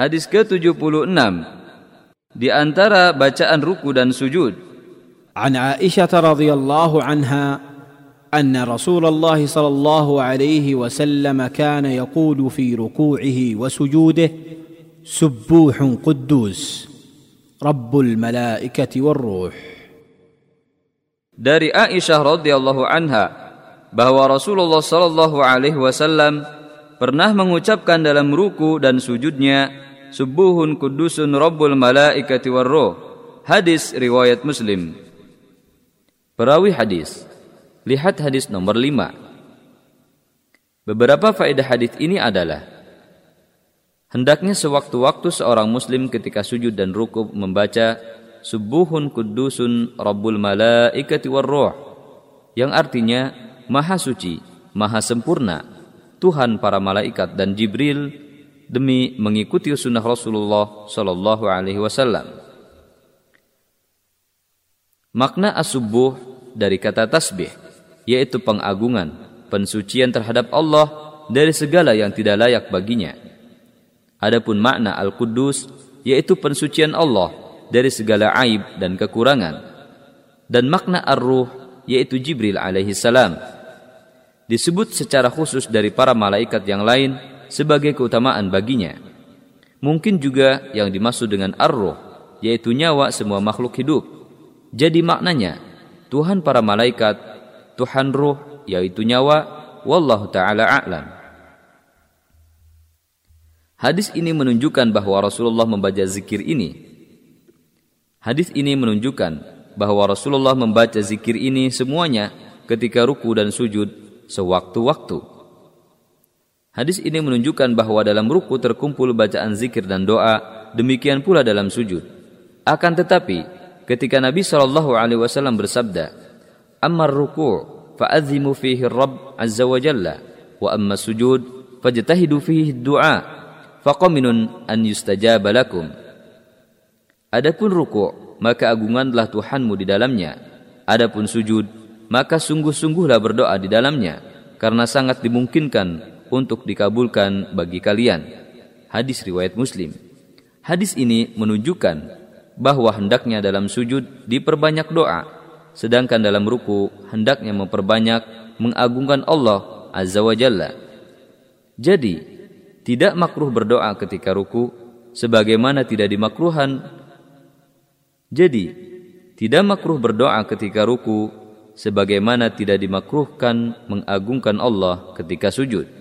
Hadis ke-76 di antara bacaan ruku dan sujud عن عائشه رضي الله عنها ان رسول الله صلى الله عليه وسلم كان يقول في ركوعه وسجوده سبوح قدوس رب الملائكه والروح dari Aisyah radhiyallahu anha bahwa Rasulullah sallallahu alaihi wasallam pernah mengucapkan dalam ruku dan sujudnya subuhun kudusun rabbul malaikati warruh hadis riwayat Muslim. Perawi hadis. Lihat hadis nomor 5 Beberapa faedah hadis ini adalah hendaknya sewaktu-waktu seorang muslim ketika sujud dan ruku membaca Subuhun kudusun Rabbul Malaikati Warruh yang artinya Maha Suci, Maha Sempurna, Tuhan para malaikat dan Jibril demi mengikuti sunnah Rasulullah Sallallahu Alaihi Wasallam. Makna asubuh dari kata tasbih yaitu pengagungan, pensucian terhadap Allah dari segala yang tidak layak baginya. Adapun makna al-Quddus yaitu pensucian Allah dari segala aib dan kekurangan. Dan makna ar-ruh yaitu Jibril alaihi salam disebut secara khusus dari para malaikat yang lain sebagai keutamaan baginya. Mungkin juga yang dimaksud dengan ar-ruh yaitu nyawa semua makhluk hidup. Jadi maknanya Tuhan para malaikat, Tuhan ruh yaitu nyawa, wallahu taala a'lam. Hadis ini menunjukkan bahwa Rasulullah membaca zikir ini Hadis ini menunjukkan bahwa Rasulullah membaca zikir ini semuanya ketika ruku dan sujud sewaktu-waktu. Hadis ini menunjukkan bahwa dalam ruku terkumpul bacaan zikir dan doa, demikian pula dalam sujud. Akan tetapi, ketika Nabi Shallallahu Alaihi Wasallam bersabda, "Ammar ruku' fa'azimu fihi Rabb azza wa jalla, wa amma sujud fajtahidu fihi du'a, faqaminun an yustajaba lakum." Adapun ruku', maka agunganlah Tuhanmu di dalamnya. Adapun sujud, maka sungguh-sungguhlah berdoa di dalamnya, karena sangat dimungkinkan untuk dikabulkan bagi kalian. Hadis riwayat Muslim. Hadis ini menunjukkan bahwa hendaknya dalam sujud diperbanyak doa, sedangkan dalam ruku hendaknya memperbanyak mengagungkan Allah Azza wa Jalla. Jadi, tidak makruh berdoa ketika ruku, sebagaimana tidak dimakruhan jadi, tidak makruh berdoa ketika ruku sebagaimana tidak dimakruhkan mengagungkan Allah ketika sujud.